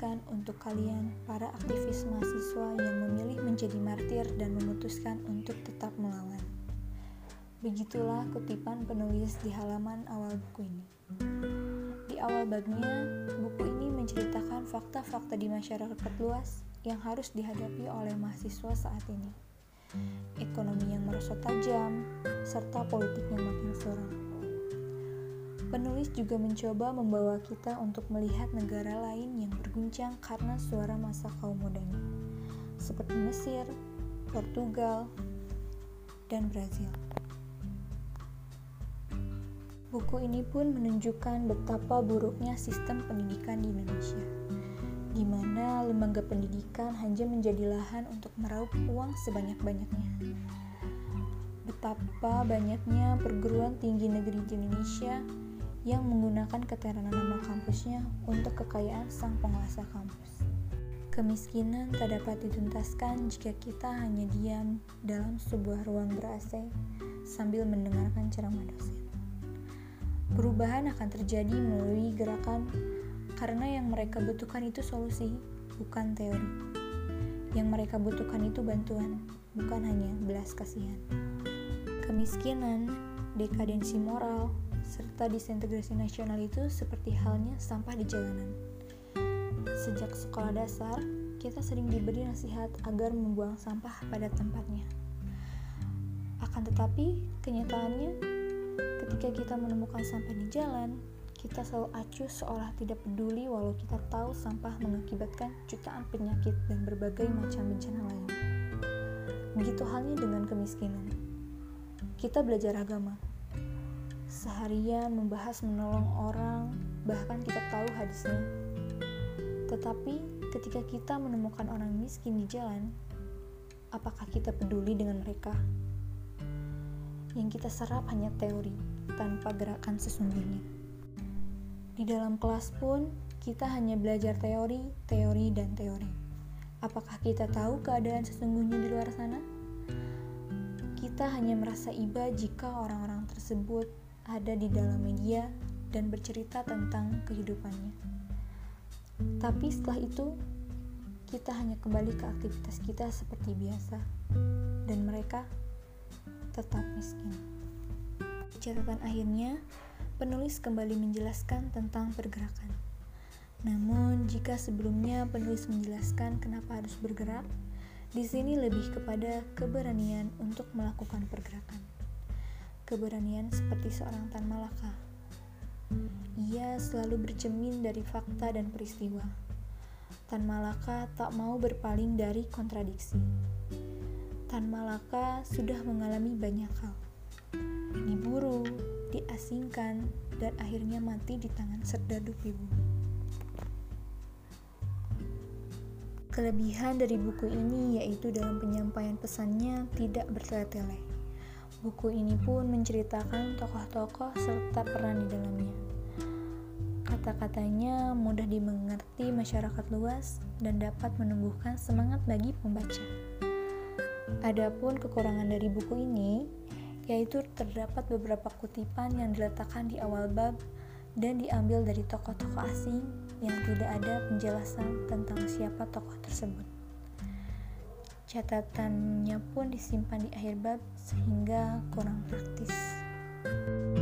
ingatkan untuk kalian, para aktivis mahasiswa yang memilih menjadi martir dan memutuskan untuk tetap melawan. Begitulah kutipan penulis di halaman awal buku ini. Di awal babnya, buku ini menceritakan fakta-fakta di masyarakat luas yang harus dihadapi oleh mahasiswa saat ini. Ekonomi yang merosot tajam, serta politik yang makin suram. Penulis juga mencoba membawa kita untuk melihat negara lain yang berguncang karena suara masa kaum mudanya, seperti Mesir, Portugal, dan Brazil. Buku ini pun menunjukkan betapa buruknya sistem pendidikan di Indonesia, di mana lembaga pendidikan hanya menjadi lahan untuk meraup uang sebanyak-banyaknya. Betapa banyaknya perguruan tinggi negeri di Indonesia yang menggunakan keterangan nama kampusnya untuk kekayaan sang penguasa kampus. Kemiskinan tak dapat dituntaskan jika kita hanya diam dalam sebuah ruang ber-AC sambil mendengarkan ceramah dosen. Perubahan akan terjadi melalui gerakan karena yang mereka butuhkan itu solusi, bukan teori. Yang mereka butuhkan itu bantuan, bukan hanya belas kasihan. Kemiskinan, dekadensi moral, serta disintegrasi nasional itu seperti halnya sampah di jalanan. Sejak sekolah dasar, kita sering diberi nasihat agar membuang sampah pada tempatnya. Akan tetapi, kenyataannya, ketika kita menemukan sampah di jalan, kita selalu acuh seolah tidak peduli walau kita tahu sampah mengakibatkan jutaan penyakit dan berbagai macam bencana lain. Begitu halnya dengan kemiskinan. Kita belajar agama, seharian membahas menolong orang, bahkan kita tahu hadisnya. Tetapi ketika kita menemukan orang miskin di jalan, apakah kita peduli dengan mereka? Yang kita serap hanya teori, tanpa gerakan sesungguhnya. Di dalam kelas pun, kita hanya belajar teori, teori, dan teori. Apakah kita tahu keadaan sesungguhnya di luar sana? Kita hanya merasa iba jika orang-orang tersebut ada di dalam media dan bercerita tentang kehidupannya. Tapi setelah itu, kita hanya kembali ke aktivitas kita seperti biasa, dan mereka tetap miskin. Catatan akhirnya, penulis kembali menjelaskan tentang pergerakan. Namun, jika sebelumnya penulis menjelaskan kenapa harus bergerak, di sini lebih kepada keberanian untuk melakukan pergerakan keberanian seperti seorang Tan Malaka. Ia selalu bercermin dari fakta dan peristiwa. Tan Malaka tak mau berpaling dari kontradiksi. Tan Malaka sudah mengalami banyak hal. Diburu, diasingkan, dan akhirnya mati di tangan serdadu ibu. Kelebihan dari buku ini yaitu dalam penyampaian pesannya tidak bertele-tele Buku ini pun menceritakan tokoh-tokoh serta peran di dalamnya. Kata-katanya mudah dimengerti masyarakat luas dan dapat menumbuhkan semangat bagi pembaca. Adapun kekurangan dari buku ini, yaitu terdapat beberapa kutipan yang diletakkan di awal bab dan diambil dari tokoh-tokoh asing yang tidak ada penjelasan tentang siapa tokoh tersebut. Catatannya pun disimpan di akhir bab sehingga kurang praktis. thank you